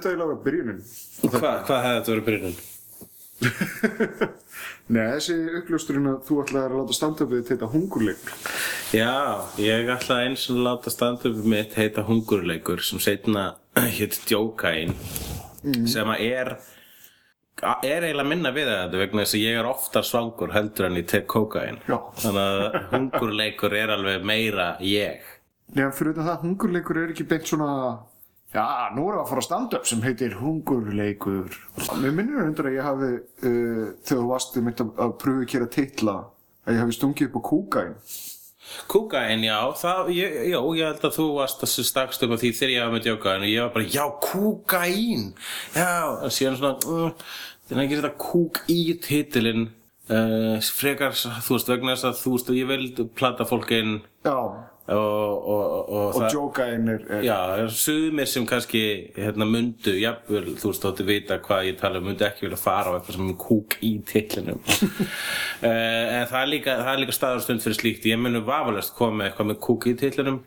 Þetta eiginlega byrjunin. Hva, hvað hefði þetta verið byrjunin? Nei, þessi uppljósturinn að þú ætlaði að láta stand-upið þetta hungurleikur. Já, ég ætlaði eins og láta stand-upið mitt heita Hungurleikur sem setna hétt Djókain sem að er er eiginlega minna við þetta vegna þess að ég er oftar svangur heldur en ég tek kókain Já. þannig að hungurleikur er alveg meira ég Nei, en fyrir þetta það, hungurleikur er ekki beint svona, já, nú erum við að fara að stand-up sem heitir hungurleikur. Mér minnir hundur að ég hafi, uh, þegar þú varst um að, að pröfu að gera titla, að ég hafi stungið upp á kúkain. Kúkain, já, það, ég, já, ég held að þú varst að stakst upp á því þegar ég var með djókain og ég var bara, já, kúkain já, og síðan svona uh, þannig að ekki setja kúk í titilinn uh, frekar, þú veist, vegna þess að þú veist, ég vil plata fólkin Já, og, og, og, og það jókain er, er Já, það er sumir sem kannski hérna mundu, jafnvel, þú veist, þóttu vita hvað ég tala um, mundu ekki vilja fara á eitthvað sem er kúk í titlinum. Uh, en það er líka, það er líka staður stund fyrir slíkt, ég munu vafalest koma eitthvað með kúk í titlinum.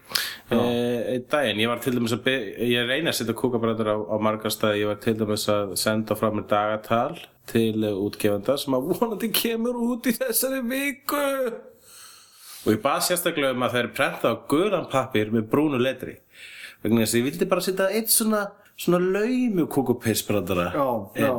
Uh, einn daginn, ég var til dæmis að ég reyna að setja kúkabræður á, á margar staði, ég var til dæmis að senda frá mér dagatal til uh, útgefanda sem að vonandi kemur út í þessari viku og ég bað sérstaklega um að það er prentað á guðan pappir með brúnu letri. Vegna þess að ég vildi bara setja eitt svona svona Já, já,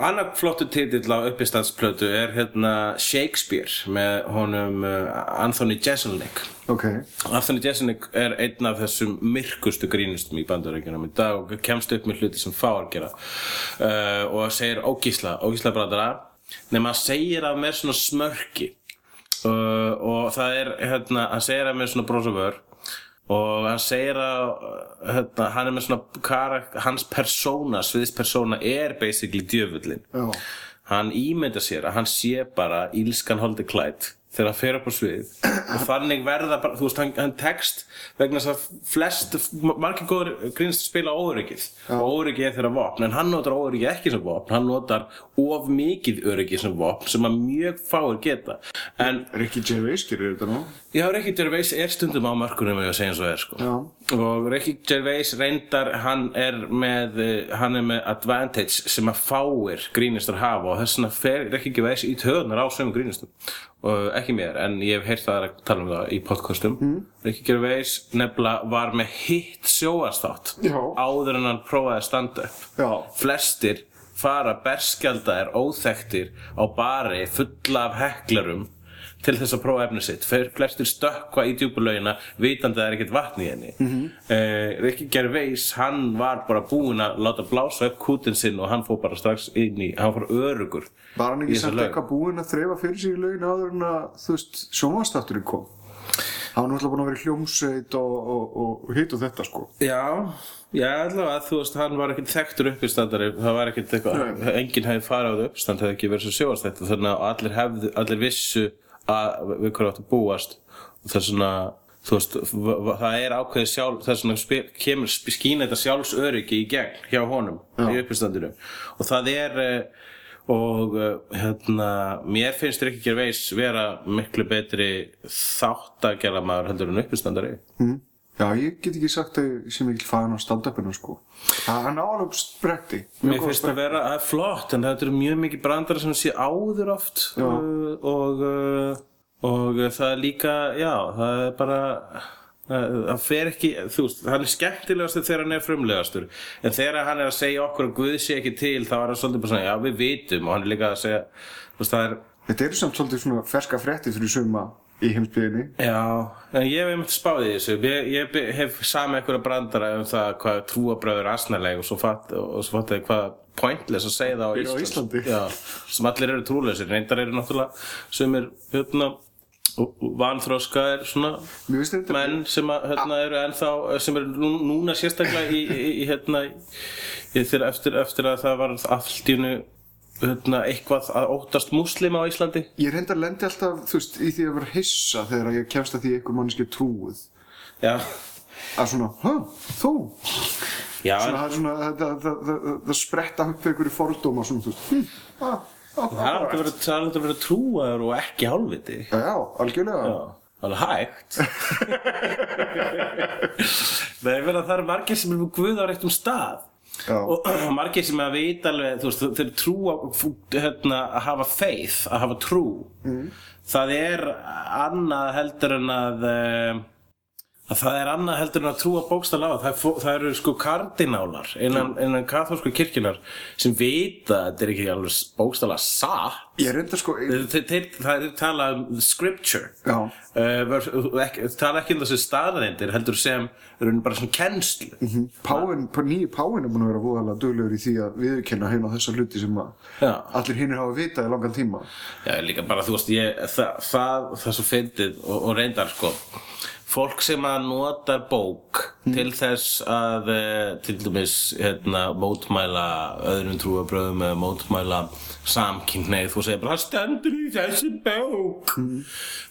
Annar flottu titill á uppistandsplötu er hérna Shakespeare með honum uh, Anthony Jeselnik. Ok. Anthony Jeselnik er einn af þessum myrkustu grínustum í bandarækjunum í dag og kemst upp með hluti sem fáar gera. Uh, og segir ógísla, ógísla brandara nema segir af með svona smörki uh, og það er hérna, hann segir af með svona brosavör og hann segir að hérna, hann er með svona karak, hans persóna, sviðis persóna er basically djöfullin Já, hann ímynda sér að hann sé bara ílskan holdi klætt þegar hann fer upp á svið. Og þannig verða þú veist, hann, hann text vegna þess að flest margir góður grínst spila óöryggið. Og óöryggið er þeirra vopn en hann notar óöryggið ekki sem vopn. Hann notar of mikið öryggið sem vopn sem að mjög fáir geta. En Ricky Gervais gerir þetta nú. Já, Ricky Gervais er stundum á mörkunum ef ég að segja eins og er sko. Og Ricky Gervais reyndar hann er með eh, hann er með advantage sem að fáir grínistar hafa. Og þess vegna fer Ricky Gervais í töðunar á sömu grínistum og ekki mér, en ég hef heyrt það að tala um það í podcastum mm. Ricky Gervais nefnilega var með hitt sjóastátt áður en hann prófaði að standa upp Já. flestir fara berskjaldaðir óþekktir á bari fulla af heklarum til þess að prófa efni sitt flestir stökkva í djúpulögina vitandi að það er ekkert vatn í henni mm. -hmm. Rikki Gervais hann var bara búinn að láta blása upp kútin sinn og hann fór bara strax inn í hann fór örugur Var hann ekki samt eitthvað búinn að þreifa fyrir sig í laugin áður en að, þú veist, sjónvastátturinn kom? Hann var náttúrulega búinn að vera hljómsveit og, og, og, og hitt og þetta, sko. Já, já, allavega, þú veist, hann var ekkert þekktur uppistandari, það var ekkert eitthvað, enginn hefði það uppistand, hefði ekki verið svo sjóast þannig að allir hefðu, allir vissu að við hverju áttu að búast og það er svona, veist, það er ákveðið sjálf, það er svona, kemur, skína þetta sjálfsöryggi í gegn hjá honum í uppistandinu og það er, eh, og eh, hérna, mér finnst Rikki Gervais vera miklu betri þáttagerðamaður heldur en uppistandari. Mm. Já, ég get ekki sagt að ég sé mikil faðan á stand-upinu, sko. Það hann á alveg spretti. Mér finnst það vera það er flott en þetta eru mjög mikið brandara sem sé áður oft uh, og, uh, og það er líka, já, það er bara það það fer ekki, þú veist, hann er skemmtilegastur þegar hann er frumlegastur en þegar hann er að segja okkur að Guð sé ekki til þá er hann svolítið bara svona, já við vitum og hann er líka að segja, þú veist, það er Þetta eru samt svolítið svona ferska frétti fyrir suma í heimsbyðinni. Já, en ég hef einmitt spáð í þessu ég, ég hef sami einhverja brandara um það hvað trúabröður er asnaleg og svo fatt og svo fatt hvað pointless að segja það á Eru á Íslandi. Já, sem allir eru trúleysir reyndar eru náttúrulega sumir hérna vanþróskaðir svona menn sem að, hérna, eru ennþá sem eru nú, núna sérstaklega í, í, í hérna í, þegar eftir, eftir að það var allt í hérna, eitthvað að óttast múslima á Íslandi Ég reyndar lendi alltaf, þú veist, í því að vera hissa þegar ég kemst að því einhver manneski er trúið. Já, Að svona, hæ, þú? já Svona, það er svona, það, það, það, það, það spretta upp einhverju fordóma svona, þú veist, hm, Það er alltaf verið, það er alltaf verið trúaður og ekki hálfviti. Já, já, algjörlega. Já, alveg hægt. Nei, ég meina það eru margir sem eru með Guð á réttum stað. Já. Og margir sem að vita alveg, þú veist, þeir trúa, hérna, að hafa faith, að hafa trú. Mm. Það er annað heldur en að, uh, að það er annað heldur en að trúa bókstall á. Það. Það, er það eru sko kardinálar innan, innan katholsku kirkjunar sem vita að þetta er ekki alveg bókstalla satt. Ég reyndar sko, það er tala um scripture. Uh, tala ekki um þessi staðareindir heldur sem raun bara svona kennslu. Páin, nýju páin er búin að vera voðalega duglegur í því að viðurkenna heim á þessa hluti sem að allir hinnir hafa vitað í langan tíma. Já, líka bara, þú veist, ég, það, það, það er svo fyndið og, og reyndar, sko, fólk sem að notar bók til þess að, eh, til dæmis, hérna, mótmæla öðrum trúabröðum eða mótmæla samkynneið, þú segir bara, það stendur í þessi bók.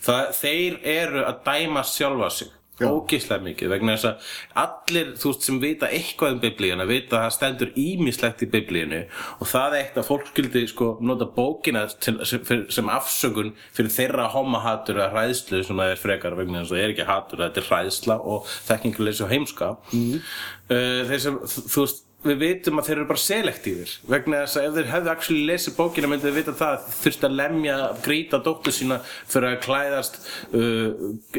Það, þeir eru að dæma sjálfa sig. Ógeðslega mikið vegna þess að allir þú veist sem vita eitthvað um biblíuna vita að það stendur ímislegt í biblíunu og það er eitt að fólk skildi sko nota bókina til, sem, sem afsökun fyrir þeirra homahatur eða hræðslu sem það er frekar vegna þess að það er ekki hatur þetta er hræðsla og þekkingulegsi og heimska mm. þeir sem þú veist við vitum að þeir eru bara selektífir vegna þess að ef þeir hefðu actually lesið bókina myndið þeir vita það að þurfti að lemja grýta dóttur sína fyrir að klæðast uh,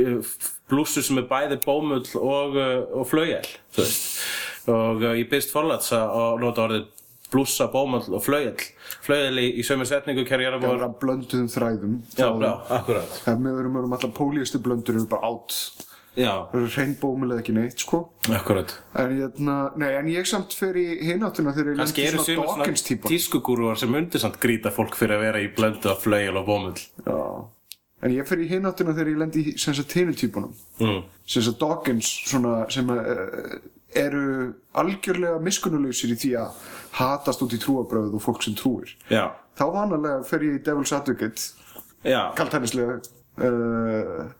uh, blússu sem er bæði bómull og, uh, og flaugjel þú veist og uh, ég byrst forlats að nota orðið blússa, bómull og flaugjel flaugjel í, í sömu setningu Það er að blönduðum þræðum. Já, já, akkurat Ef við erum um allar pólíustu blöndur eru bara átt. Já, Það eru reynbómulega ekki neitt, sko. akkurat En, hérna, nei, en ég samt fer í hináttuna þegar ég Kannski lendi eru svona sumir svona Dawkins típa. tískugúrúar sem undir samt grýta fólk fyrir að vera í blöndu af flaugjel og bómull Já. En ég fer í hináttuna þegar ég lendi í sem sagt hinu típunum. mm. sem sagt Dawkins svona, sem uh, eru algjörlega miskunnuleysir í því að hatast út í trúabröð og fólk sem trúir Já, þá vanalega fer ég í Devil's Advocate já kaltænislega uh,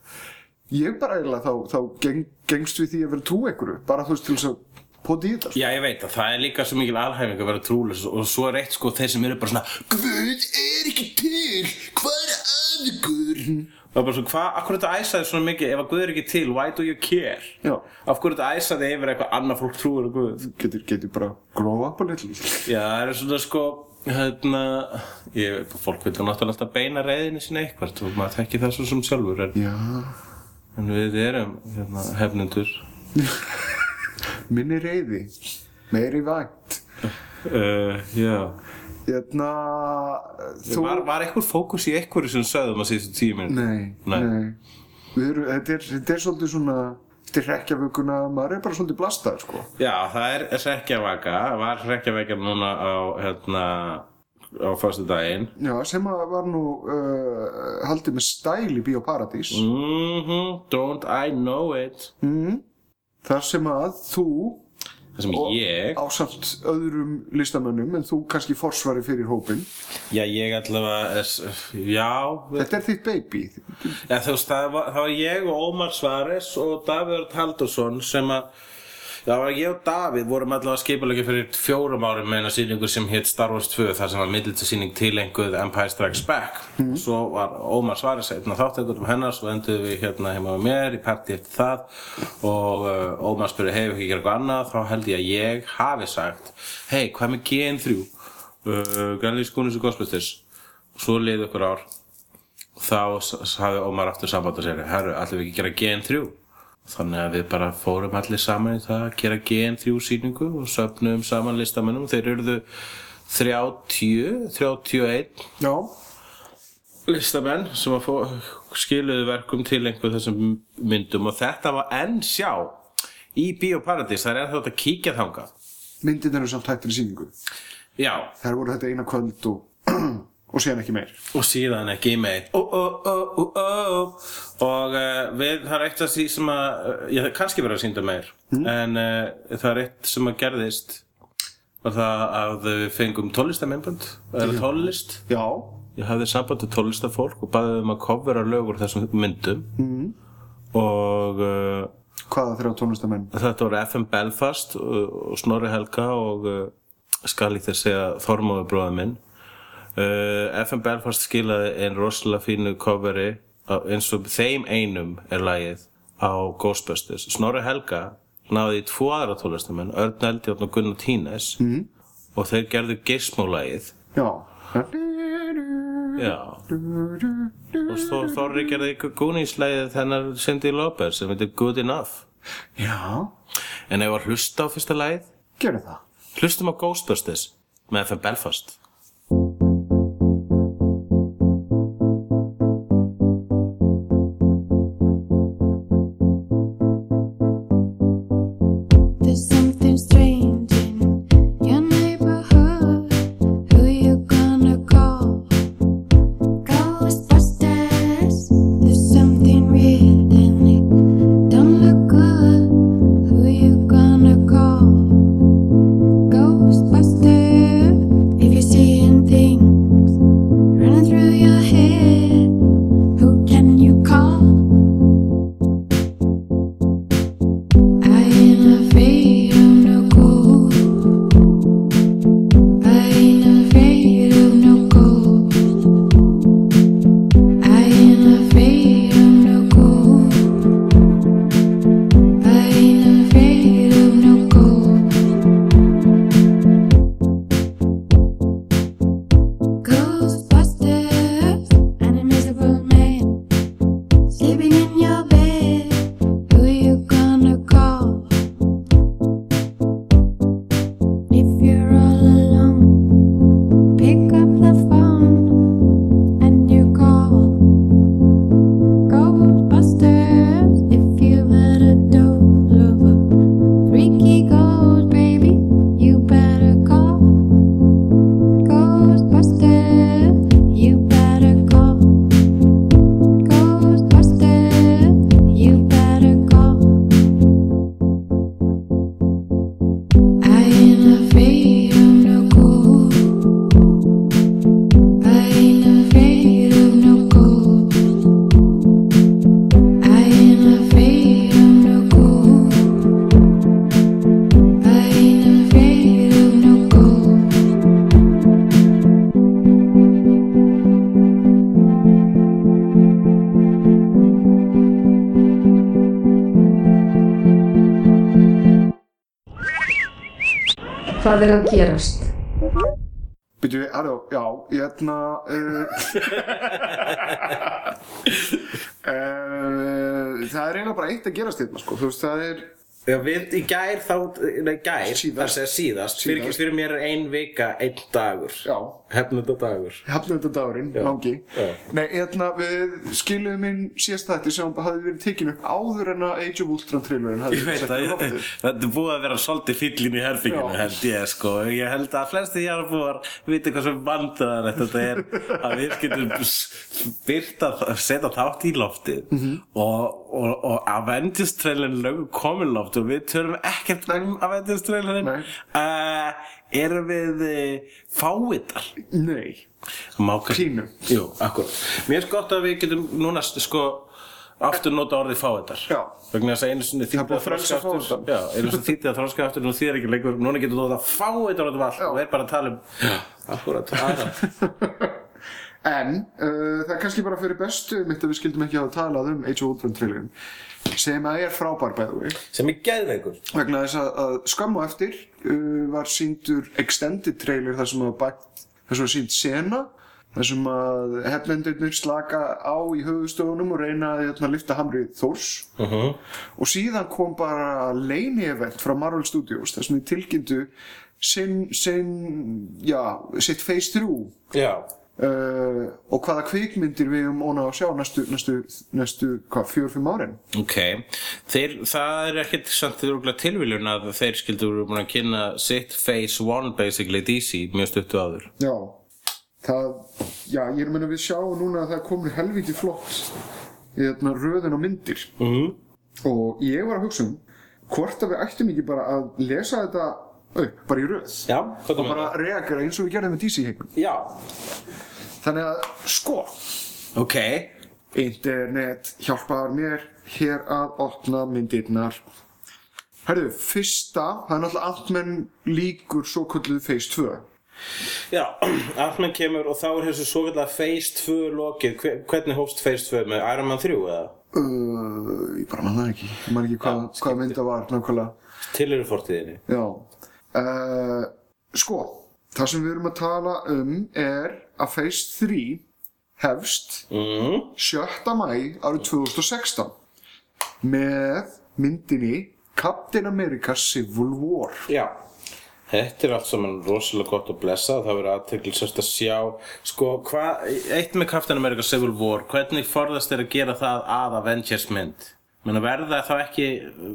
ég bara eiginlega þá, þá geng, gengst við því að vera trú einhverju bara þú veist til þess að poti í þetta. Já, ég veit að það er líka svo mikil alhæfing að vera trúlega og svo er eitt sko þeir sem eru bara svona Guð er ekki til, hvað er aðgur? Það er bara svona, hvað, akkur þetta æsaði svona mikið ef að Guð er ekki til, why do you care? Já. Af hverju þetta æsaði yfir eitthvað annað fólk trúur á Guð? getur, getur bara grow up a little Já, það er svona sko, hérna, ég, fólk vil náttúrulega alltaf beina reyðinni sinni eitthvað og maður þekki það svo sem sjálfur en, en við erum, hérna, hefnendur. minni reyði meiri vænt Uh, já. Hérna þú Var, var eitthvað fókus í eitthvað sem sögðum að síðustu tíu minn? Nei, Nei. nei. Erum, þetta, er, þetta er svolítið svona Þetta er rekkjavökunna, maður er bara svolítið blastaður sko. Já, það er Reykjavaka, var Reykjavaka núna á, hérna, á fyrstu daginn. Já, sem að var nú uh, haldið með stæl í Bíóparadís Mhm, don't I know it. mm. Þar sem að þú Það sem og ég, ásamt öðrum listamönnum en þú kannski forsvari fyrir hópin já, ég allavega, já, Þetta er þitt baby. Já, þú veist, það var, ég og Ómar Svares og Davíð Örn Haldursson sem að, já, ég og Davíð vorum allavega skipulegja fyrir fjórum árum með eina sýningu sem hétt Star Wars 2 þar sem var middilsýning tilenguð Empire Strikes Back. Svo var Ómar Svares einn af þáttekunum hennar, svo enduðum við hérna heima með mér í partí eftir það og uh, Ómar spurði, hefur ekki eitthvað annað, þá held ég að ég hafi sagt, hei, hvað með GN3? Uh, Gallís Gunnins og Ghostbusters. Svo liði ykkur ár þá s- hafði Ómar aftur samband og segir herru, ætlum við ekki að gera GN3 þannig að við bara fórum allir saman í það að gera GN3 sýningu og söfnum saman listamennum þeir eruðu 30, 31 Já, listamenn sem skiluðu verkum til einhver þessum myndum. Og þetta var enn sjá í Bíóparadís, það er ennþá hægt að kíkja þangað. Myndin eru samt hættir í sýningu. Já, Þær voru þetta eina kvöld og, og síðan ekki meir. og síðan ekki meir. Ó, ó, ó, ó, ó. og uh, við, það er eitt af því sem að uh, ég það kannski verið að sýnda meir. En uh, það er eitt sem að gerðist. Var það að við fengum tónlistamennbund eða tónlist. Já, ég hafði samband til tónlistafólk og baðið um að covera lögur þessum myndum. Mm. og uh, hvaða þrjá tónlistamenn? þetta voru FM Belfast og, og Snorri Helga og uh, skal ég þess segja Þormóður bróða minn uh, FM Belfast skilaði einn rosalega fínu coveri eins og þeim einum er lagið á Ghostbusters. Snorri Helga náði í tvo aðra tónlistamenn Örn Eldjárn og Gunnar Tínes mm. og þeir gerðu Gizmo-lagið. Já. já. Og Þor, Þorri gerði Goonies-lagið þennar Cindy Lauper sem heitir Good Enough. Já, en ef að hlusta á fyrsta lagið? Gerðu það. Hlustum á Ghostbusters með FM Belfast gerast? Byrju, halló, já, ég hérna, uh, uh, það er eiginlega bara eitt að gerast hérna, sko, þú veist, það er, Já, við í gær þá, nei gær, Síðast. það segja síðast, Fyrir, Síðast. fyrir mér er ein vika, einn dagur, já, hefnunda dagur. hafnöndadagurinn, Já. langi. Já. Nei, hérna, við skiluðum inn síðast þætti sem hafði verið tekin upp áður en að Age of Ultron trailerin hafði Ég veit sett að ég- loftið. þetta er búið að vera svolítið fyllin í herfinginu held ég sko ég held að flesti jarðbúar viti hvað sem vandaðan þetta er að við getum byrta setja þátt í loftið Mhm. og, og, og Avengers trailin lögum komin loft og við törum ekkert um Avengers trailin Nei. uh, erum við uh, fáitar Nei, Má kannski- Pínu. Jú, akkurat Mér er gott að við getum núna sko aftur nota orðið fáiðar Já. vegna þess að einu sinni Það er þýtti búið að þroska aftur. Já, einu sinni þýtti að þroska aftur nú þýðir ekki lengur núna getur þú þetta fáiðar út um allt Já. og er bara að tala um Já, akkurat. En uh, það er kannski bara fyrir bestu mitt að við skildum ekki hafa talað um Age of Ultron trailerin sem að er frábær bæði sem er geðveikur. Vegna þess að, að skamma eftir uh, var síndur extended trailer þar sem að bætt þar sem að sínd sena þar sem að hefnendurnir slaka á í höfustofunum og reyna að hérna, lifta hamrið Þórs uh -huh. og síðan kom bara leini event frá Marvel Studios þar sem þið tilkynntu sinn, sinn, já, sitt phase 3 Já, uh, og hvaða kvikmyndir við um óna að sjá næstu, næstu, næstu hvað, fjör, fimm árin? Ok, þeir, það er ekkert samt þeir tilviljun að þeir skildu voru búin að kynna sitt Phase 1 basically DC mjög stuttu áður. Já, það, já, ég er meina við sjáum núna að það komur helviti flott í þarna röðun og myndir. Mm. og ég var að hugsa um hvort að við ættum ekki bara að lesa þetta upp, bara í röð. Já, hvað og þú bara reagera eins og við gerðum með DC heikun Já, þannig að, sko ok. internet hjálpaðar mér hér að opna myndirnar. Herðu, fyrsta, það er náttúrulega Ant-Man líkur svo kölluð Phase 2 Já, Ant-Man kemur og þá er þessu svo kallega Phase 2 lokið. Hve- Hvernig hófst Phase 2 með Iron Man 3 eða? uh, Ég bara man það ekki, ég man ekki hvað, Já, hvað mynda var nákvæmlega. Til eru fortíðinni. Já. Uh, Sko, það sem við erum að tala um er að Phase 3 hefst mm. 7. mæ árið 2016 með myndinni Captain America Civil War Já Þetta er allt saman rosalega gott að blessa það verður aðteklisast að sjá sko, hvað, eitt með Captain America Civil War hvernig forðast er að gera það að Avengers mynd Menna verða þá ekki,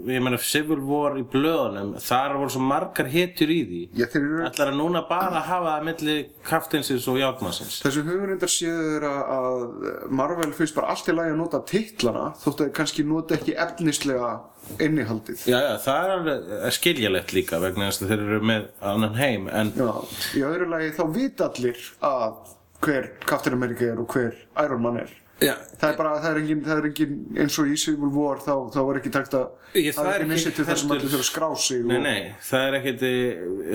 ég meina Civil War í blöðunum, þar voru svo margar hetjur í því Já, þeir eru Ætlar að núna bara hafa það milli kaftinsins og játmansins Þessu hugurindar séu þeir að- Marvel fyrst bara allt í lagi að nota titlana þótt að kannski nota ekki efnislega innihaldið. Já, já, það er alveg skiljalegt líka vegna þess að þeir eru með annan heim en Já, í öðru lagi þá vita allir að hver Captain America er og hver Iron Man er. Já, Það er bara, það er engin, það er engin eins og í Civil War þá, þá er ekki takt að, Ég- það er ekki initiative þar sem heldur- allir þurfa að skrá sig Nei, og, nei, það er ekkit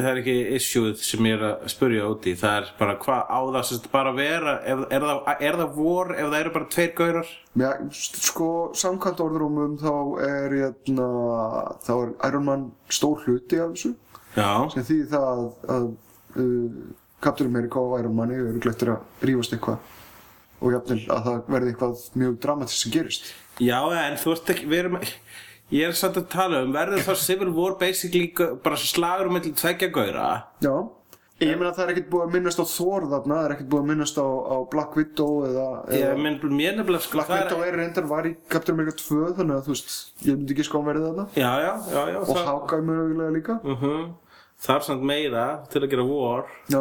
það er ekki issueð sem ég er að spurja út í. Það er bara hvað á það sem bara að vera ef, er, það, er það vor ef það eru bara tveir gaurar? Já, sko, samkvæmt orðrúmum þá er, hérna, þá er Iron Man stór hluti af þessu. Já, sem því það að, að uh, Captain America og Iron Man eru glættir að rífast eitthvað og jafnvel að það verði eitthvað mjög dramatist sem gerist. Já en þú ert ekki við erum, ég er samt að tala um verður þá Civil War basically bara slagur um milli tveggja gaura Já. Ég meina það er ekkert búið að minnast á Thor þarna, það er ekkert búið að minnast á, á Black Widow eða, ég menn mér nefnilega sko Black Widow er reyndar var í Captain America 2 þannig að þú veist, ég myndi ekki sko að verði þarna. Já, já, já, já og Hawkeye mögulega líka. Uh það er samt meira til að gera War Já,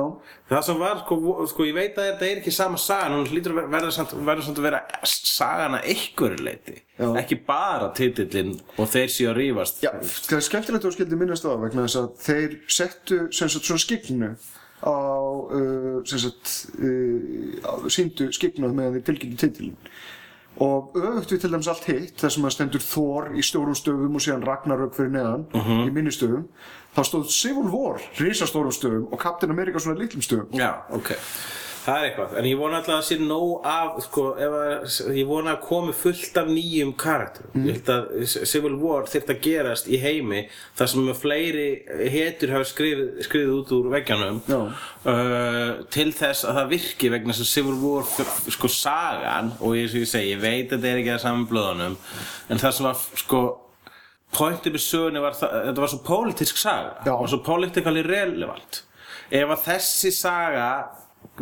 Það sem var, sko, sko ég veit að þetta er ekki sama sagan, hún hlýtur að ver- verða samt, samt að vera sagan að einhverju leiti, Já. ekki bara titillinn og þeir séu að rífast. Já, það er skemmtilegt að þú skildi minnast á vegna þess að þeir settu sem sagt svona skiknu á uh, sem sagt uh, síndu skiknuð meðan þeir tilkynntu titilin og öfugt við til dæmis allt hitt þar sem að stendur Thor í stórum stöfum og síðan Ragnarök fyrir neðan í minni stöfum þá stóð Civil War risastórum stöfum og Captain America svona litlum stöfum Já, ok. Það er eitthvað, en ég vona alltaf að sé nóg af, sko, að, ég vona að komi fullt af nýjum karakterum. Mm. Ég held að Civil War þyrft að gerast í heimi þar sem fleiri hetur hafa skrifið, skrifið út úr veggjanum Já. uh, til þess að það virki vegna að Civil War, sko, sagan, og ég, ég segi, ég veit að þetta er ekki að saman blöðunum, en það sem var, sko, pointið með sögunni var það, þetta var svo pólitísk saga, Já. og svo politically relevant. Ef að þessi saga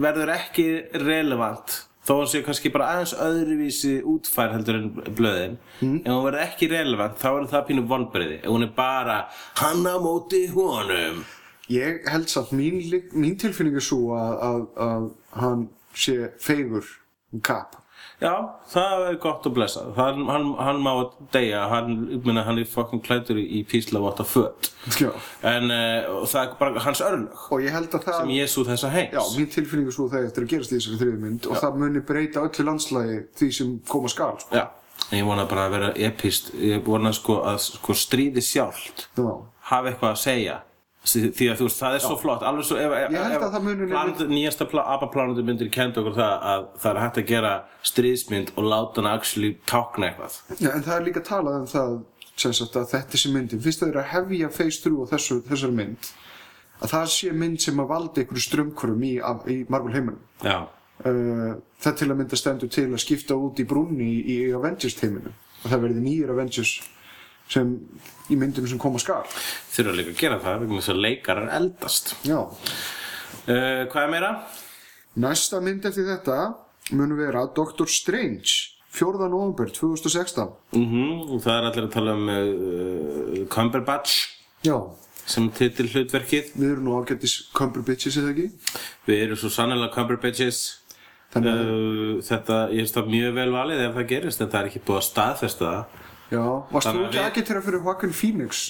verður ekki relevant þó hann sé kannski bara aðeins öðruvísi útfær heldur en blöðin. Mm. ef hún verður ekki relevant þá er það pínu vonbreiði ef hún er bara hann á móti honum. Ég held samt mín, mín tilfinning er svo að, að, að hann sé feigur um kap já, það er gott að blessa hann, hann, hann má deyja. Hann, meina, hann er fucking klættur í, í písla votta föt. Já. en uh, það er bara hans örlög og ég held að það sem Jésu þessa heims. Já, mín tilfinning er svo þegar eftir að gerast í þessari þriðu mynd og það muni breyta öllu landslægi því sem koma skal sko. Já, en ég vona bara að vera epist ég vona sko að sko stríði sjálft Já. hafa eitthvað að segja því að þú veist, það er svo flott alveg svo ef, ef, það planet, nýjasta apaplanetu myndir kenda okkur það að það er hægt að gera stríðsmynd og láta hana actually tákna eitthvað. Já, en það er líka talað um það sagt að þetta sé myndin. Fyrst að þeir að hefja phase 3 og þessu, þessari mynd? Að það sé mynd sem að valda einhverju strömmkvörum í, í Marvel heiminum? Uh, það til að mynda stendur til að skipta út í brúnni í, í Avengers heiminum. Og það verði nýjir Avengers sem í myndinu sem koma skal þurfa líka að gera það vegna þess að leikarar eldast. Já, uh, Hvað er meira? Næsta mynd eftir þetta mun vera Doctor Strange 4. november 2016 Mhm, og það er allir að tala um uh, Cumberbatch. Já, sem titil hlutverkið við erum nú ágættis Cumberbitches eða ekki? Við erum svo sannlega Cumberbatches. Þannig að, uh, Þetta, ég finnst það mjög vel valið ef það gerist en það er ekki búið að staðfesta það já, varst þú að ekki við- agitera fyrir Joaquin Phoenix?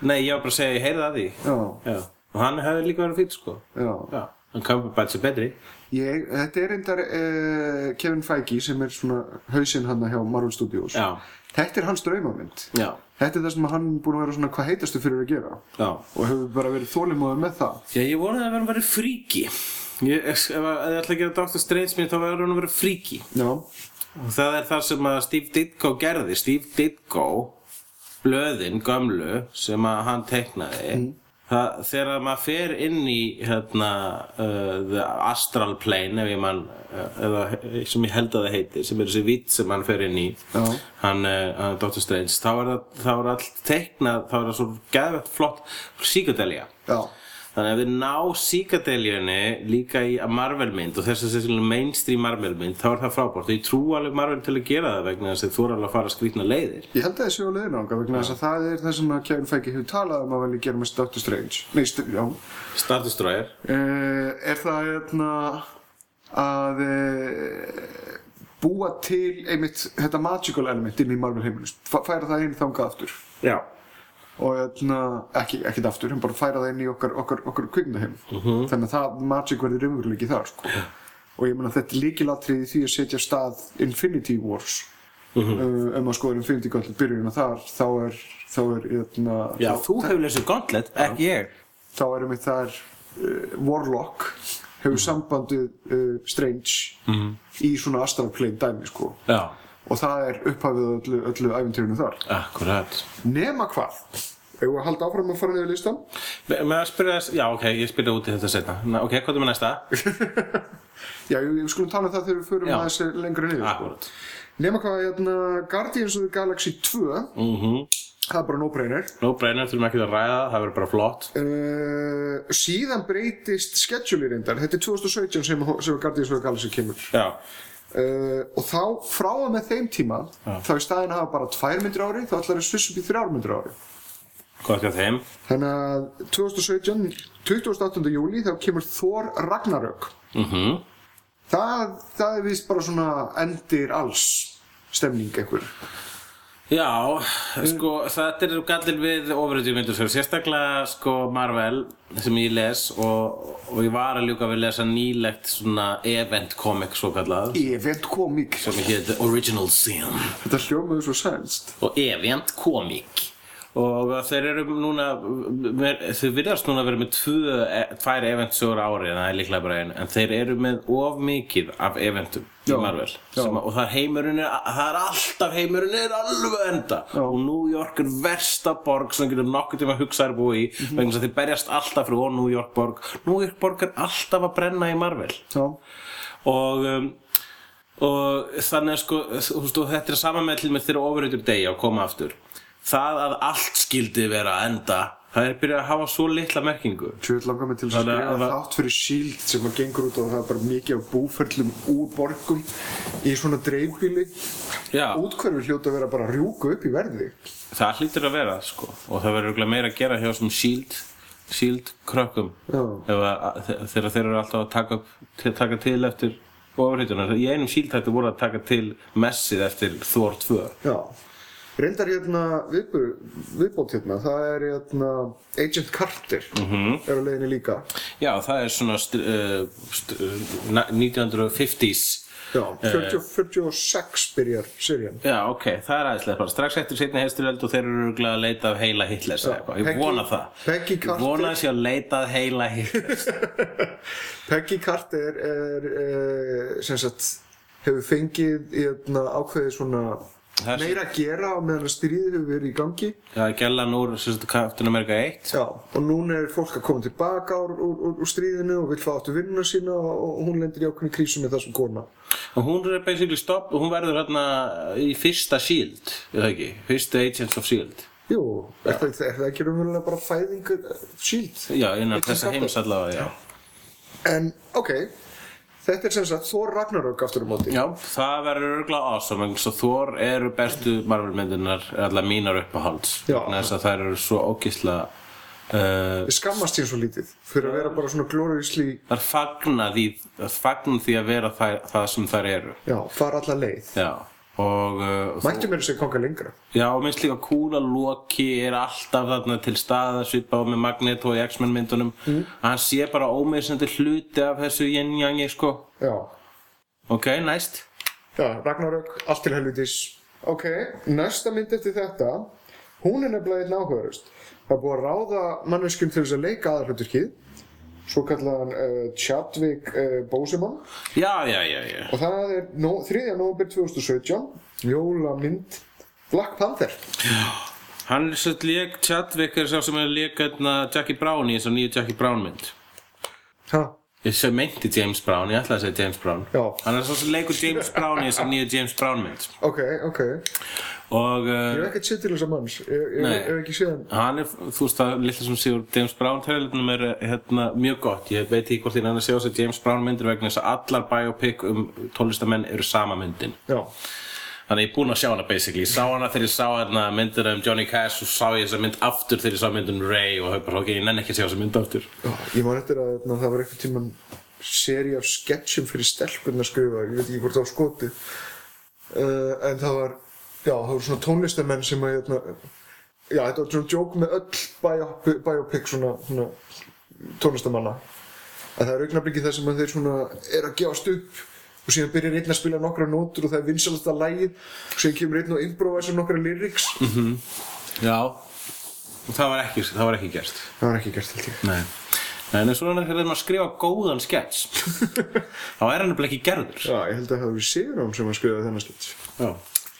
Nei, ég var bara að segja, ég heyrði að því. Já, Já, og hann hefði líka verið fýtt sko. Já. Já, en Cumberbatch er betri. Ég, þetta er reyndar uh, Kevin Feige sem er svona hausinn hann hjá Marvel Studios. Já, Þetta er hans draumamynd. Já, Þetta er það sem hann búin að vera svona hvað heitastu fyrir að gera? Já. Og hefur bara verið þólimóður með það. Já, ég vonaði að vera að vera fríki ég, Ef ég ætla að gera Dr. Strange mér þá verður hann að vera fríki Já, Og það er það sem að Steve Ditko gerði Steve Ditko blöðin gömlu sem að hann teiknaði það, þegar maður fer inn í hérna uh, astral plane ef ég mann uh, eða sem ég held að það heiti sem er þessi vitt sem hann fer inn í Já. hann, uh, Dr. Strange þá er það, þá er allt teiknað þá er það svo geðvett flott psychedelia já, Þannig að ef þið ná síkadeljunni líka í Marvel mynd og þess að þessi mainstream Marvel mynd þá er það frábært. Og ég trú alveg Marvel til að gera það vegna þess að þú er alveg að fara að skrýtna leiðir. Ég held að það sé á leiðinu ánga vegna þess að það er það sem að Kevin Feige hefur talað um að velja gera með Doctor Strange. Nei, st já. Star Destroyer. Uh, Er það hérna að uh, búa til einmitt þetta magical element inn í Marvel heiminu færa það inn þangað aftur? Já og hérna, ekki, ekkert aftur, en bara færa það inn í okkar, okkar, okkar kvikmyndaheim. Þannig að það magic verður raunveruleiki þar sko. og ég meina þetta er líkilatrið í því að setja stað Infinity Wars. Uh, ef maður skoður Infinity Gauntlet byrjunina þar þá er, þá er hérna, Já, þá, þú hefur lesið Gauntlet, ekki ég. Þá er einmitt þar uh, Warlock hefur sambandið uh, Strange í svona astral plane dæmi sko. Já og það er upphafið öllu, öllu æfintýrinu þar. Akkurat. Nema hvað? Ef við halda áfram að fara niður listan Með að spyrja þess, já ok, ég spyrja út í þetta setna Ok, hvað er með næsta? Já, við við skulum tala um það þegar við förum aðeins lengra niður. Sko. Akkurat. Nema hvað, hérna, Guardians of the Galaxy 2 Mhm. Það er bara no-brainer No brainer, þurfum ekki að ræða, það verður bara flott. Uh, Síðan breytist schedule reyndar. Þetta er 2017 sem, sem Guardians of the Galaxy kemur. Já, uh, Og þá, frá að með þeim tíma Þá í staðin að hafa bara tvær myndir á ári Þá ætlar að sviss upp í þrjár myndir á ári hvað er þeim? Þannig að 2017, 28. júli Þá kemur Thor Ragnarök Mhm það, það er vist bara svona endir alls stemning einhver Já, sko, þetta er gallir við ofuröldjum myndur sérstaklega sko Marvel sem ég les og, og ég var að ljúka við að lesa nýlegt svona event comic svo kallað Event komik sem heit Original Sin. Þetta hljómaður svo sænst og event comic. Og þeir eru núna þeir virðast núna að vera með tvö, e, tvær eventsögur á ári en það er líklega bara einn en þeir eru með of mikið af eventum í Marvel að- og það er heimurinn er, það er alltaf heimurinn er alveg að enda. Já. og New York er versta borg sem getur nokkuð tíma að hugsa þér búi í Mhm. vegna þess að þeir berjast alltaf og New York borg. New York borg er alltaf að brenna í Marvel. Já, og um, og þannig að sko og þetta er sama með til með þeirra ofurreitur degi að koma aftur. Það að allt skildi vera að enda það er byrjað að hafa svo litla merkingu. Tjóð langar mig til að skrifa þátt fyrir SHIELD sem að gengur út og það er bara mikið af búferlum úr borgum í svona dreifbíli Já, Útkverfi hljóta að vera bara að rjúka upp í verði. Það hlýtur að vera sko. Og það verður meira að gera hjá svona shield shield krökkum. Þegar þeir eru alltaf að taka, taka til eftir ofurreitunar í einum shield hættu voru að taka til messið eftir Thor 2 Já Reyndar hérna viðbót hérna, það er hérna Agent Carter Mhm. er á leiðinni líka. Já, það er svona uh, uh, 1950s Já, 40, 46 byrjar serían. Já, ok, það er aðeinslega bara strax eftir setni heisturöld og þeir eru örugglega að leita af heila Hitlers eða eitthvað, ég Peggy- vona það. Peggy Ég Carter. vona þess að leita að heila Hitlers Peggy Carter er uh, sem sagt hefur fengið hérna, ákveðið svona er- meira að gera á meðan stríðið hefur verið í gangi Já, gellan úr Captain America 1 Já, og núna er fólk að koma tilbaka úr, úr, úr, stríðinu og vil fá áttu vinnuna sína og, hún lendir í ákveðinu krísu með þessum kona og hún er basically stopp og hún verður hérna í fyrsta SHIELD, það ekki? Fyrsta Agents of SHIELD Jú, er það, er það ekki raunverulega bara fæðingur uh, shield? Já, innan þessa Carter. heims allavega, já En, ok, þetta er sem sagt Thor Ragnarök aftur á móti. Já, það verður örgulega awesome þess að Thor eru bestu Marvel myndirnar allar mínar uppáhalds þess að þær eru svo ógislega uh, Við skammast sín svo lítið fyrir að vera bara svona þær fagna því, þær fagna því að vera það, það sem þær eru. Já, fara alla leið. Já, og uh, Mættu mér segja konga lengra. Já, og minnst líka að Loki er alltaf þarna til staða svipað með Magneto í X-Men myndunum. Mm. hann sé bara ómeðsandi hluti af þessu yin-yangi sko. Já, ok, næst. Já, Ragnarök, allt til helvitis. Ok, næsta mynd eftir þetta. Hún er nefnilega einn áhugaðurist Það er búið að ráða manneskjum til þess að leika aðalhluturkið Svo kallaðan uh, Chadwick uh, Boseman. Já, já, já, já. Og það er no, 3. november 2017 Jólamynd Black Panther. Hann er svo leik Chadwick er sá sem er leik hérna, Jackie Brown í þessar nýju Jackie Brown mynd. Ha, ég sem meinti James Brown, ég ætlaði að segja James Brown. Já. hann er svo sem leikur James Brown í þessar nýju James Brown mynd. Ok, ok. Og Ég uh, hef ekkert séð til þessa manns. Ég ég- ég hef ekki séð hann. Er, þú veist það lilla sem sigur James Brown trailerunum er hérna, mjög gott. Ég veit ekki hvort þín hann að sjá sér James Brown myndir vegna þess að allar biopic um tónlistamenn eru sama myndin. Já, þannig ég er búinn að sjá hana basically. Ég sá hana þegar ég sá hérna myndir um Johnny Cash og sá ég þessa mynd aftur þegar ég sá myndin um Ray og það bara ok, ég nenni ekki að sjá þessa mynd aftur. Já, ég man eftir að na, það var eitthvað tíman seri af sketchum fyrir stelpunna skrifa, ég veit ekki hvort það var skoti uh, en það var já, það voru svona tónlistamenn sem að hérna, já, þetta var svona joke með öll biopic, biopic svona, svona tónlistamanna. Að það er augnablikið þar sem að þeir svona er að gefast upp og síðan byrjar einn að spila nokkra nótur og það er vinsalasta lægið og síðan kemur einn og improvisa nokkra lyrics. Já. Og það var ekki, það var ekki gert. Það var ekki gert ég. Nei. En eins og hann er þegar maður skrifa góðan sketch þá er hann ekki gerður. Já, ég held að það hafi verið Sigurðan sem að skrifa þennan sketch. Já,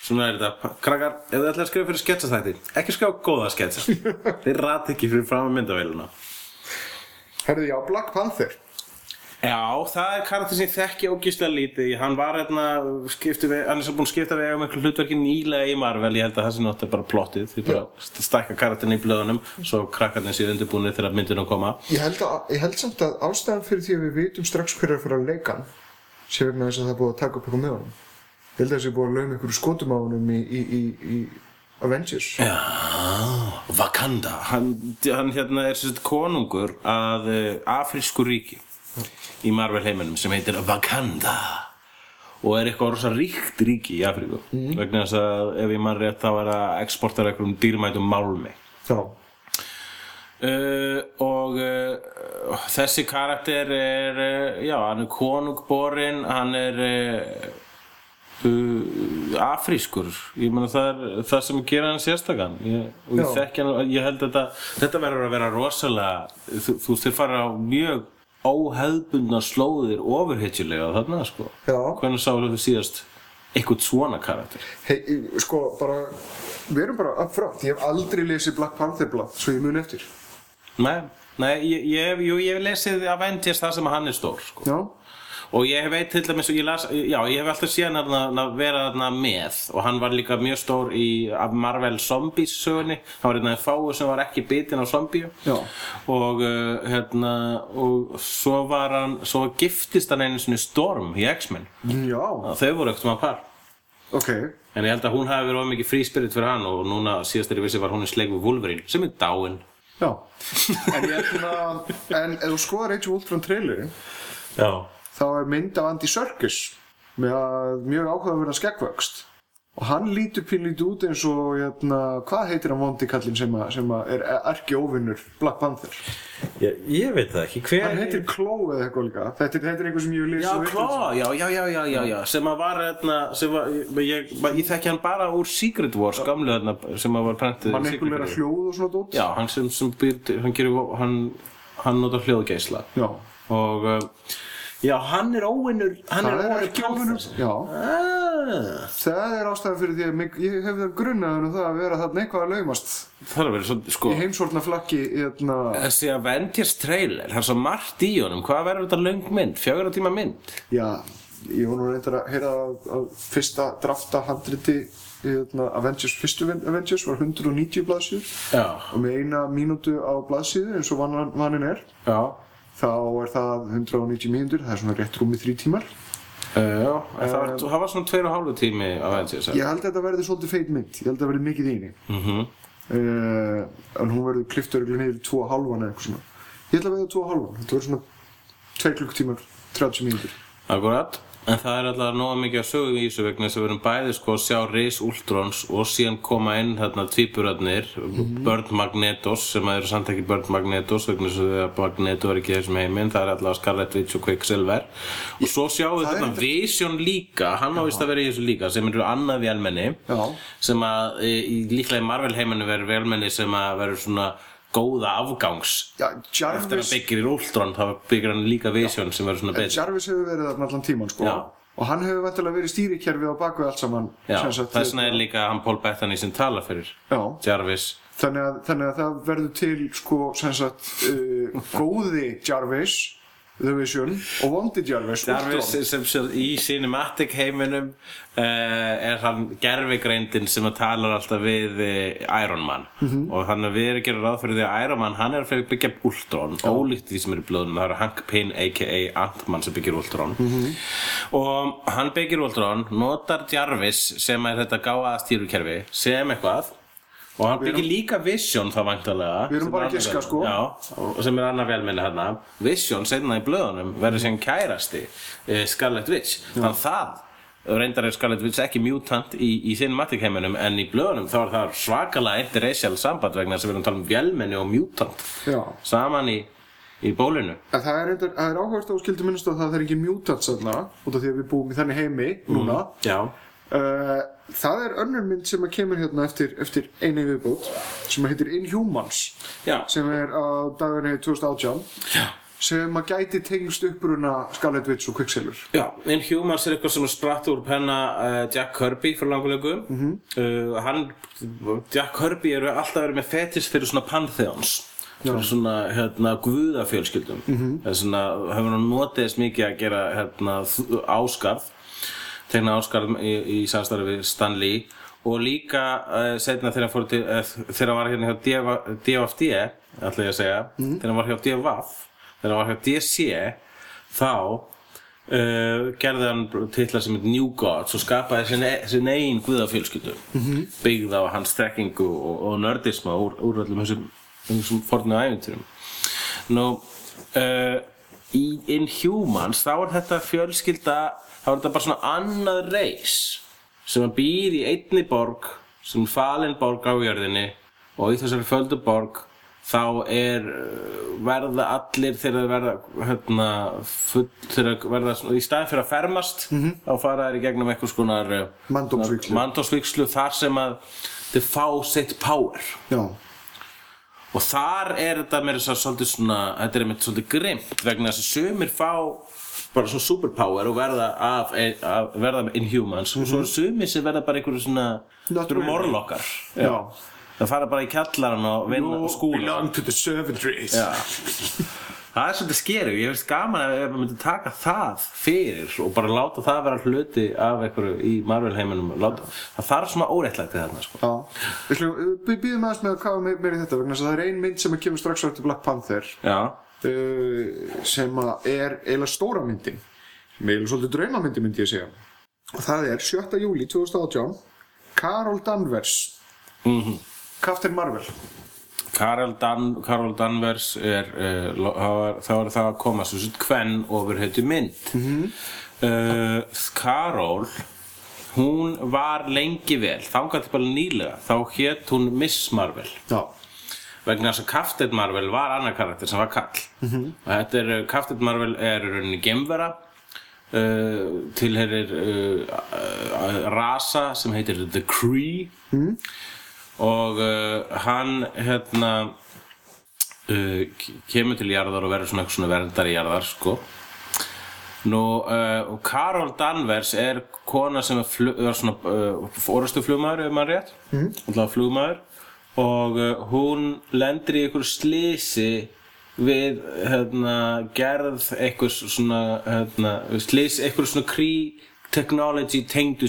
svona er þetta. Krakkar, ef þið ætlaði að skrifa fyrir sketsastætti ekki skrifa góða sketsa Þeir rati ekki fyrir fram að myndavéluna Herði, já, Black Panther Já, það er karakter sem ég þekki ógíslega lítið Hann var hérna, við, hann er svo búinn að skipta við um einhver hlutverki nýlega í Marvel. Ég held að það sé náttúrulega bara plottið. Því bara stækka karakterin í blöðunum Svo krakkarnir séu undirbúinir þegar myndinu koma. Ég held, að, ég held samt að ástæðan fyrir því að við vitum strax hver er að leika hann sé vegna þess að það er búið að taka upp eitthvað með honum. Ég held að það sé búið að lauma einhverju skotum á honum í, í, í, í Avengers. Já, Wakanda. Hann, hann hérna er sérst konungur að uh, afrísku ríki í Marvel heiminum sem heitir Wakanda. Og er eitthvað rosa ríkt ríki í Afríku. Vegna þess að ef ég mann rétt þá er að exportera einhverjum dýrmætum málmi. Já, uh, og uh, þessi karakter er uh, já, hann er konungborinn hann er uh, uh, afrískur. Ég meina það er það sem gera hann sérstakann og ég ég held að þetta, þetta verður að vera rosalega þú, þú fara á mjög óhefbundna slóðir ofurhetjulega þarna sko. Já. hvernig sá þú síðast eitthvað svona karakter? Hei, sko, bara við erum bara up front, ég hef aldrei lesið Black Panther blad, svo ég mun eftir. Nei, nei ég, ég, jú, ég hef lesið Avengers það sem hann er stór sko. Já, Og ég veit til dæmis, og ég las, já, ég hef alltaf séð hann að- vera þarna með. Og hann var líka mjög stór í Marvel Zombies sögunni, hann var af þeim fáu sem var ekki bitinn á zombíu. Og uh, hérna, og svo var hann, svo giftist hann einu sinni Storm í X-Men, þau voru ekkert maður par, ok. En ég held að hún hafi verið of mikið free spirit fyrir hann og núna síðast er ég vissi var hún í sleik við Wolverine, sem er dáinn. Já, en ég held að, en ef þú skoðar Age of Ultron trailerin Já. Þá er mynd af Andy Serkis með að mjög áhugaverða skeggvöxt og hann lítur pínlítið út eins og hérna, hvað heitir hann vondi kallinn sem, að, sem að er erki óvinnur Black Panther? Ég, ég veit það ekki, hver hann heitir Chloe eða eitthvað líka. Þetta er, þetta er eitthvað sem ég vil Já, lesa Kló, já, já, já, já, já, já, sem að var, hérna, sem að, ég, ég, ég þekki hann bara úr Secret Wars, gamlu, hérna, sem að var prentið hann í eitthvað meira hljóð og svona dót. Já, hann sem, sem býr, til- hann gerir, hann, hann notar hljóðgeisla. Já. og, uh, já, hann er óvinnur, hann það er óvinnur óvinnur. Já, Ah, það er ástæðan fyrir því að mig, ég hef það grunnaður um það að vera þarna eitthvað að laumast. Það er verið svo, sko, í heimsvortna flakki hérna, þessi Avengers trailer, það er svo margt í honum, hvað verður þetta löng mynd, fjögur tíma mynd? Já, ég var nú reyndar að heyra að, að fyrsta drafta handriti hérna, Avengers, fyrstu Avengers var 190 blaðsíður. Já, og með eina mínútu á blaðsíðu eins og vann- vaninn er. Já, þá er það 190 mínútur, það er svona rétt rúmið þrý tímar. Uh, já, en það, var, það var svona tveir og hálfu tími Avengers Ég held að þetta verði svolítið feit mynd, ég held að þetta verði mikið í einu. Mhm. uh, en hún verður klift örgulega niður tvo og hálfan eða eitthvað svona. Ég held að verða tvo og hálfan, þetta verður svona 2 klukkutímar, 30 mínútur. Akkurat, en það er alltaf nóga mikið að sögu í þessu vegna þess að við erum bæði sko að sjá Rhys Ultrons og síðan koma inn þarna tvíburarnir, Mhm. Bird Magnetos sem að eru samt ekki Bird Magnetos vegna þess að Magneto er ekki þessum heiminn, það er alltaf Scarlet Witch og Quicksilver og svo sjáum við þetta- Vision líka, hann ávist að vera í þessu líka sem eru annað vélmenni Já. sem að í, líklega í Marvel heiminu verður vélmenni sem að verður svona góða afgangs Já, eftir að Jarvis, byggir í Ultron þá byggir hann líka Vision sem verður svona betri Jarvis hefur verið þarna allan tíman, sko. Já. Og hann hefur vettilega verið stýrikerfið á bakvið allt saman. Já, sem sagt, þess vegna er líka hann Paul Bettany sem talar fyrir Já. Jarvis Þannig að, þannig að það verður til sko, sem sagt, uh, góði Jarvis, The Vision og vondi Jarvis, Jarvis sem, sem í cinematic heiminum uh, er hann gerfigreindin sem að talar alltaf við uh, Iron Man. Mhm. og þannig að við erum að gera ráð fyrir því að Iron Man hann er að byggja Ultron ólíkt því sem er í blöðunum, það er Hank Pym aka Ant-Man sem byggir Ultron. Mhm. og hann byggir Ultron notar Jarvis sem er þetta gáða stýrukerfi sem eitthvað og hann byggir líka Vision þá væntalega Við erum bara að giska, sko. Já, sem er annar velminni hérna Vision seinna í blöðunum verður sem kærasti uh, Scarlet Witch þannig að það reyndar er Scarlet Witch ekki mutant í, í cinematic heiminum en í blöðunum þá er það svakalega interracial samband vegna þess að við erum að tala um velminni og mutant Já. saman í, í bólinu En það er, er áhverst á skildi minnst að það er engin mutants þarna, út af því að við búum í þannig heimi núna. Já, Uh, það er önnur mynd sem kemur hérna eftir, eftir einu viðbót sem heitir Inhumans já, sem er á dagunni 2018 já. sem að gæti tengst uppruna Scarlet Witch og Quicksilver. Já, Inhumans er eitthvað sem spratt úr penna uh, Jack Kirby fyrir langulegu mm uh, hann, Jack Kirby eru alltaf verið með fetis fyrir svona pantheons fyrir svona hérna guðafjölskyldum. Mm -hmm. það er svona, hefur hann notiðist mikið að gera hérna áskarð tegna áskarð í, í samstarfi við Stan Lee. Og líka uh, setna þegar hann fór til uh, var hérna hjá DFD ætla ég að segja, þegar hann var hjá DVF þegar hann var hjá DC þá uh, gerði hann titla sem New Gods og skapaði sin, sin eigin guðafjölskyldu. -hmm. byggð á hans þekkingu og, og nördisma úr, úr öllum þessum, þessum fornu æfinturum nú í Inhumans þá er þetta fjölskylda þá er þetta bara svona annað reis sem að býr í einni borg sem er falin borg á jörðinni og í þessari földu borg þá er uh, verða allir þegar þeir verða hérna, full, þegar verða í staðin fyrir að fermast þá fara þeir í gegnum einhvers konar uh, manndómsvígslu þar sem að þeir fá sitt power. Já, og þar er þetta svo svolítið svona þetta er meira svolítið grimt vegna þess að sumir fá bara svona superpower og verða af, af verða inhumans. Og svo eru sumir sem verða bara einhverju svona morlokkar. Það fara bara í kjallaran og vinna og skúla. to the servantries það er svolítið skeru ég finnst gaman ef maður myndi taka það fyrir og bara láta það vera hluti af einhverju í Marvel heiminum láta, það þarf svona óréttlæti þarna sko. Við við býðum aðeins með að kafa meir, meir í þetta vegna þess að það er ein mynd sem að kemur strax á eftir Black Panther. Já, uh, sem er eiginlega stóra myndin. Er eiginlega svolítið draumamyndi myndi ég segja. Og það er 7. júli 2018 Carol Danvers. Mhm. Captain Marvel. Karol, Dan, Karol Danvers er, uh, þá er, þá það að koma svo svona kvenn ofur heitu mynd mm Karol hún var lengi vel þangað til bara nýlega þá hétt hún Miss Marvel. Já, vegna þess að Captain Marvel var annar karakter sem var kall og þetta er, uh, Captain Marvel er í rauninni gemvera uh, tilherir uh, uh, rasa sem heitir The Kree. Og uh, hann hérna uh, kemur til jarðar og verður svona svona verndari jarðar sko. Nú, uh, Karol Danvers er kona sem er, flu, svona uh, fórustu flugmaður, ef maður rétt. Mm. alltaf flugmaður og uh, hún lendir í einhverju slisi við hérna, gerð einhvers svona hérna, slisi, einhverju svona krí technology tengdu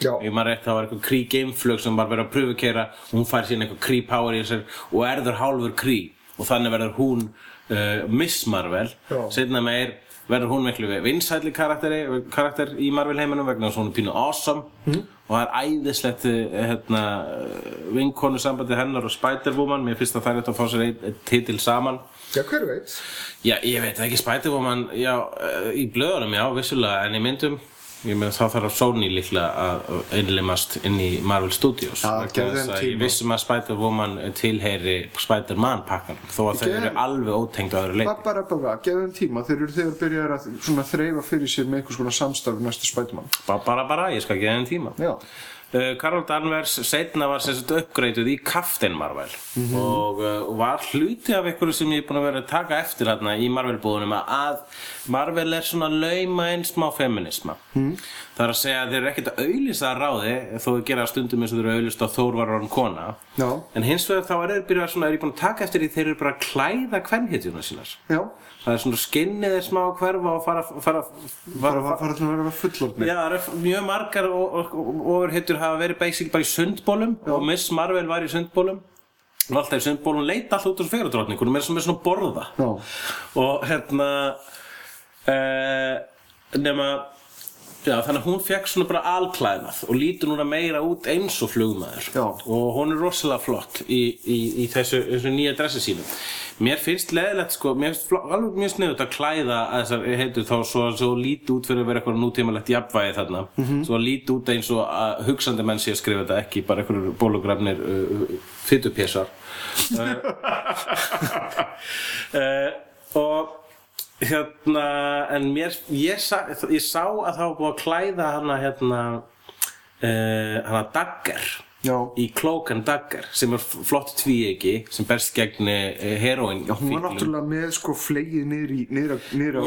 Já. ef maður rétt þá var eitthvað krí gameflug sem var verið að pröfukera og hún fær síðan eitthvað krí power í sér og erður hálfur krí. Og þannig verður hún uh, Miss Marvel setna meir verður hún miklu karakteri, karakter í Marvel heiminum vegna þess að hún er pínu awesome. Mhm. Og það er æðislegt eh, hérna, vinkonu sambandi hennar og Spider-Woman. Mér finnst að það þetta að fá sér einn ein titil saman. Já, hver veit? Já, ég veit ekki, Spider-Woman, já, eh, í blöðunum, já, vissulega, en í myndum, ég með þá þarf Sony líklega að innlimast inn í Marvel Studios. Tíma. Ég vissum að Spider-Woman tilheyri Spider-Man pakkan, þó að þau eru alveg ótengd á öðru leiti. Bara, bara, bara, gefðu þeim tíma, þeir eru þegar byrjar að svona þreifa fyrir sér með einhvers konar samstarf næstu spætumann. Bara, bara, bara, ég skal gefa þeim tíma. Já. Uh, Carol Danvers setna var uppgreituð í Captain Marvel Mhm. og uh, var hluti af einhverju sem ég er búin að vera að taka eftir hérna í Marvel búðunum að Marvel er svona lauma einn smá feminisma Mhm. það er að segja að þeir eru ekkert að auðlýsa að ráði þó þau gera stundum eins og þeir eru auðlýst á Þór var orðin kona Já. en hins vegar þá er þeir byrjað svona, er ég búin að taka eftir því þeir eru bara að klæða kvenhetjuna sínar Já. það er svona skinnið er smá að hverfa og fara, fara, fara, að fara til að vera fullorðni. Já, það eru mjög margar overhittur hafa verið basic bara í sundbólum og Miss Marvel var í sundbólum alltaf í sundbólum leita alltaf út með svona, með svona borða Já. og hérna uh, nema já, þannig að hún fekk svona bara alklæðnað og lítur núna meira út eins og flugmaður. Já. og hún er rosalega flott í, í, í þessu, þessu nýja dressi sínu. Mér finnst leðilegt sko mér finnst alveg mjög sniðut að klæða að þessar heitur þá svo, svo líti út fyrir að vera eitthvað nútímalegt jafnvægi þarna. Svo líti út eins og að hugsandi menn sé að skrifa þetta ekki bara einhverjur bólografnir uh, fytupésar uh, og hérna en mér ég, sa, ég sá að það var búið að klæða hana hérna uh, hana Dagger Já. í Cloak and Dagger sem er flott tvíegi sem berst gegn uh, heroin Já, hún var náttúrulega með sko flegið niður á-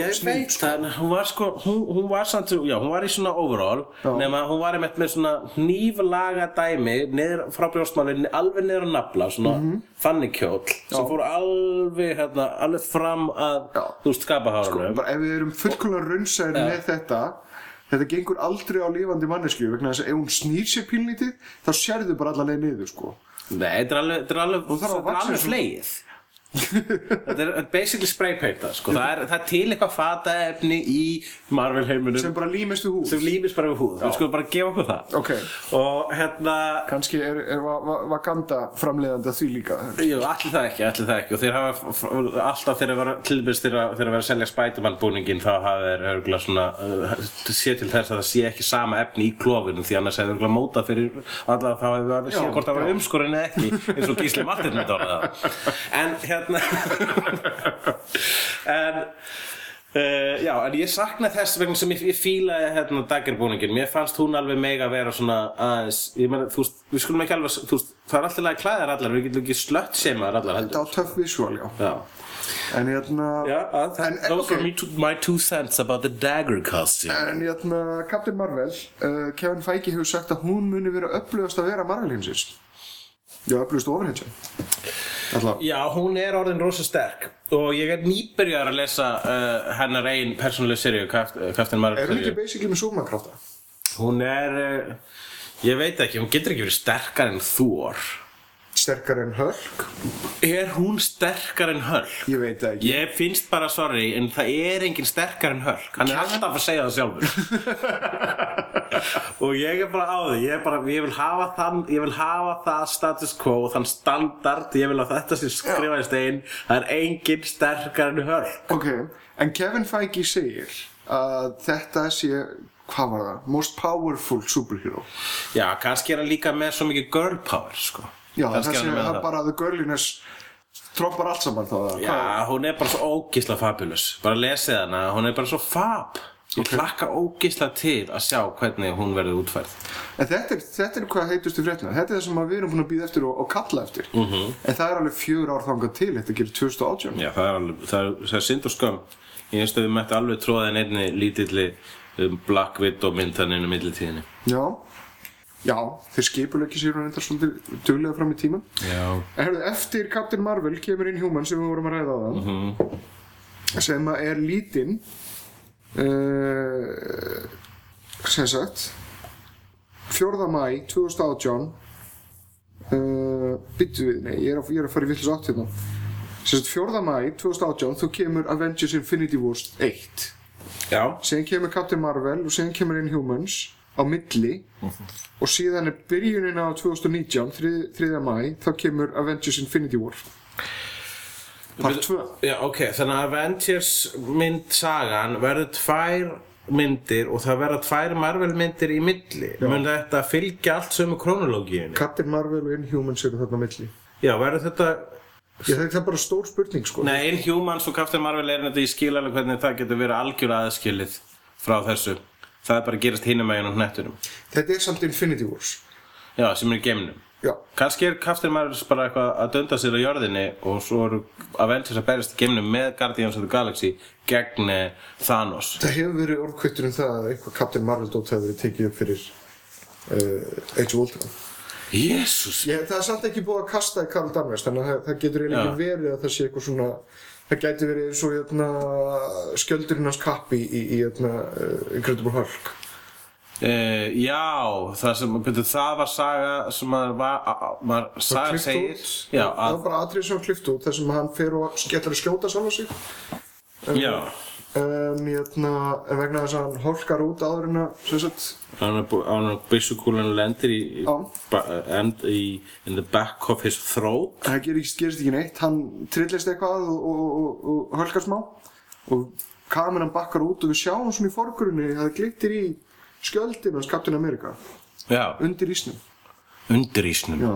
það, en hún var sko, hún, hún var samt, já, hún var í svona overall, nema hún var einmitt með svona hníflaga dæmi niður frá brjóstmáli, alveg niður á nafla, svona Mhm. fanny kjól, sem fór alveg, hérna, alveg fram að, Já. þú veist, skapahárunum. bara ef við erum fullkomlega raunsæri með þetta þetta gengur aldrei á lifandi mannesku vegna þess að ef hún snýr sér pínlítið þá sérðu bara alla leið niður sko Nei, þetta er alveg, þetta er alveg, þetta er alveg fleið. þetta er basically spraypainta, sko, það er, það er til eitthvað fataefni í Marvel heiminum sem bara límist við hús sem lífist bara við húð, við skulum bara gefa okkur það. ok, Og hérna, kannski er, er Va- Va- Wakanda framleiðandi að því líka. Jú, allir það ekki, allir það ekki. Og þeir hafa alltaf þegar vera tilbyrst þegar að vera að selja Spiderman búningin þá hafa þeir örgulega svona uh, sé til þess að það sé ekki sama efni í klófinu því annars hefur örgulega mótað fyrir allavega þá hefur það sé Já, hvort það var umskorinn eða ekki eins og Gísli Martin hérna. En Uh, já, en ég sakna þess vegna sem ég, ég fílaði hérna daggerbúningin mér fannst hún alveg mega að vera svona aðeins, ég meina, þú veist, við skulum ekki alveg þú veist, það er alltaf lega klæðar allar við getum ekki slött seimaðar allar heldur. Þetta á töff visual, já. Já, en hérna að, En- those ok. are me two, my two cents about the dagger costume. En hérna, Captain Marvel, uh, Kevin Feige hefur sagt að hún muni vera upplöðast að vera Marvel heimsins. Já, ofurhetja. Alltaf. Já, hún er orðin rosa sterk og ég er nýbyrjar að lesa uh, hennar einn persónuleg seríu Captain Marvel Er hún ekki basically með súmakrafta? Hún er, uh, ég veit ekki, hún getur ekki verið sterkar en Thor Sterkar en Hulk? Er hún sterkar en Hulk? Ég veit það ekki. Ég finnst bara sorry, en það er engin sterkar en Hulk Hann er alltaf að segja það sjálfur Og ég er bara á því Ég, bara, ég, vil þann, ég vil hafa það status quo Þann standard Ég vil að þetta sé skrifa í stein Það er engin sterkar en Hulk Ok, en Kevin Feige segir að þetta sé, hvað var það? Most powerful superhero. Já, kannski er hann líka með svo mikið girl power sko. Já, Kannski er hann bara the girliness trompar allt saman þá. Já, hún er bara svo ógisla fabulous Bara lesið hana, hún er bara svo fab Ég Ok. hlakka ógisla til að sjá hvernig hún verður útfærð En þetta er, þetta er hvað heitustu fréttina. Þetta er það sem við erum búin að býða eftir og, og kalla eftir. Mhm. -hmm. En það er alveg fjör ár þangað til, þetta gerir 2018. Já, það er alveg, það er, það er synd og skömm Ég veist að við mætti alveg tróða inn einni lítilli um, Black Widow myndaninu millitíðinni Já, já, þeir skipuleggi sér hún enda svolítið duglega fram í tíman. Já En herrðu, eftir Captain Marvel kemur inn Human sem við vorum að ræða á það Mhm. sem að er lítinn uh, sem sagt 4. mæ 2018 uh, byttu við, nei, ég er að, ég er að fara í villis átt hérna Sérst 4. mæ 2018 þá kemur Avengers Infinity Wars 1 Já, síðan kemur Captain Marvel og síðan kemur Inhumans á milli og síðan er byrjunin á 2019 3. 3. mæ þá kemur Avengers Infinity War part 2 Já, ok, þannig að Avengers mynd sagan verður tvær myndir og það verða tvær Marvel myndir í milli. Mun þetta fylgja allt sömu krónológíunni Captain Marvel og Inhumans eru þarna milli. Já, verður þetta ég það er bara stór spurning sko. Nei, Inhumans og Captain Marvel er þetta í skil alveg hvernig það getur verið algjör aðskilið frá þessu. Það er bara að gerast hinum meginn á hnettunum þetta er samt Infinity Wars. Já, sem er í geimnum já, Kannski er Captain Marvel bara eitthvað að dönda sér á jörðinni og svo eru Avengers að berjast í geimnum með Guardians of the Galaxy gegn eh, Thanos. Það hefur verið orðkvittur um það að eitthvað Captain Marvel dót hefur verið tekið upp fyrir uh, Age of Ultron. Jésús það er samt ekki búið að kasta í Karl Danvers þannig að það, getur eiginlega ekki verið að það sé eitthvað svona það gæti verið eins og hérna, skjöldurinn hans kappi í, í hérna, uh, Incredible Hulk Uh, já, það sem, betur, það var saga sem að var, var saga segir. Já, það var að, bara atrið sem klift út þar sem hann fer og skellur að skjóta sjálf á sig já. en, hérna, en vegna þess að hann holkar út áður en að sem sagt, er bú- hann byssukúlan lendir í, í, end, í in the back of his throat. Það gerist, gerist ekki neitt. Hann trillist eitthvað og, og, og, og holkar smá. Og kameran bakkar út og við sjáum svona í forgrunni að það glittir í skjöldin hans Captain America. Já, undir ísnum. Undir ísnum. Já,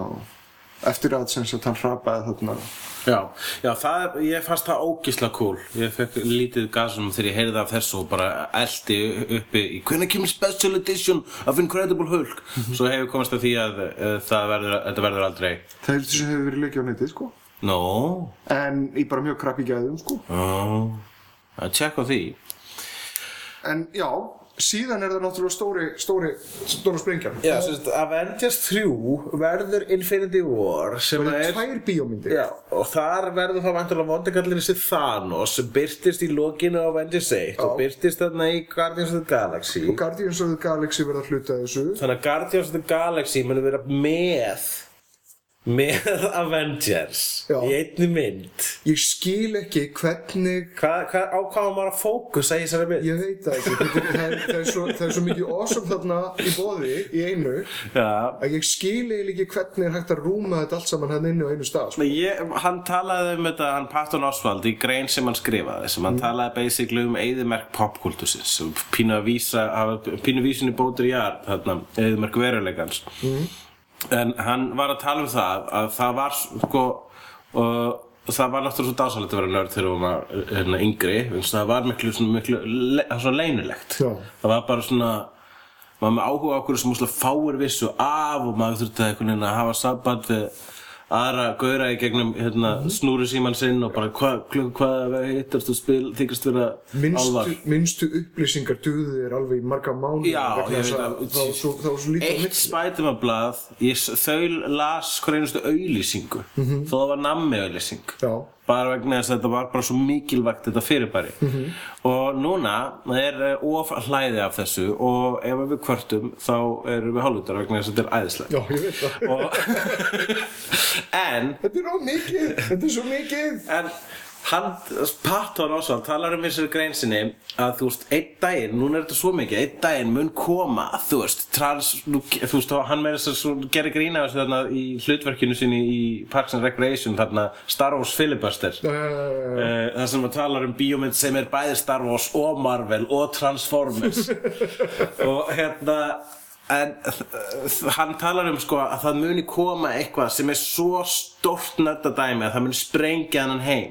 eftir að sem sagt hann hrapaði þarna. Já, já, það er, ég fannst það ógislega cool. Ég fekk lítið gasum þegar ég heyrði af þessu og bara eldi uppi í Hvenær kemur special edition of Incredible Hulk? Svo hefur komast að því að uh, það verður, þetta verður aldrei. Það er þessu hefur verið leikið á netið sko. No, En í bara mjög krabbi gæðum sko. No, að tjekka því. En já, síðan er það náttúrulega stóri, stóri, stóra sprengjan. Já, sem sagt, Avengers 3 verður Infinity War sem Það er er tvær bíómyndir. Já, og þar verður þá vantilega vondakallin þessi Thanos sem byrtist í lokinu á Avengers 1 og byrtist þarna í Guardians of the Galaxy. Og Guardians of the Galaxy verða hluta af þessu. Þannig að Guardians of the Galaxy muni vera með með Avengers Já. í einni mynd Ég skil ekki hvernig Hvað, hvað, á hvað á maður að fókusa í þessari mynd? Ég veit það ekki, það er, það er, svo, það er svo mikið awesome þarna í bóði, í einu Já að ég skil eiginlega ekki hvernig er hægt að rúma þetta allt saman hann inni á einu stað sko. Ég, hann talaði um þetta, hann Patton Oswald í grein sem hann skrifaði, sem hann talaði basically um eðimerk popkultusins sem pínu að vísa, pínu vísin í bótur í þarna, eðimerk veruleikans en hann var að tala um það að það var sko og það var náttúrulega svo dásalegt að vera nörd þegar við varum hérna, yngri vegna það var miklu, svona, miklu le, svona leynilegt Já. það var bara svona maður með áhuga okkur sem fáir vissu af og maður þurfti veginn að hafa samband við aðra gauðra í gegnum hérna, snúru síman sinn og bara hvað hva, hittast þú spil þykist vera álvar minnstu, upplýsingar duðu þér alveg í marga mánu Eitt spætumablað, ég s- þau las hver einustu auðlýsingu þó það var nammi auðlýsing Já. Bara vegna þess að þetta var bara svo mikilvægt þetta fyrirbæri. Og núna er eh, of hlæði af þessu og ef við kvörtum þá erum við hálfutar vegna þess að þetta er æðislega Já, ég veit það. En Þetta er á mikið, þetta er svo mikið. En hann, Patton Oswald talar um þessari grein sinni að þú veist, einn daginn, núna er þetta svo mikið einn daginn mun koma, þú veist trans, þú veist, hann með þess að gera grína þessu þarna í hlutverkinu sinni í Parks and Recreation, þarna Star Wars Filibuster uh, Uh, það sem að talar um bíómynd sem er bæði Star Wars og Marvel og Transformers. Og hérna en hann talar um sko að það muni koma eitthvað sem er svo stórt nördadæmi að það muni sprengja hann heim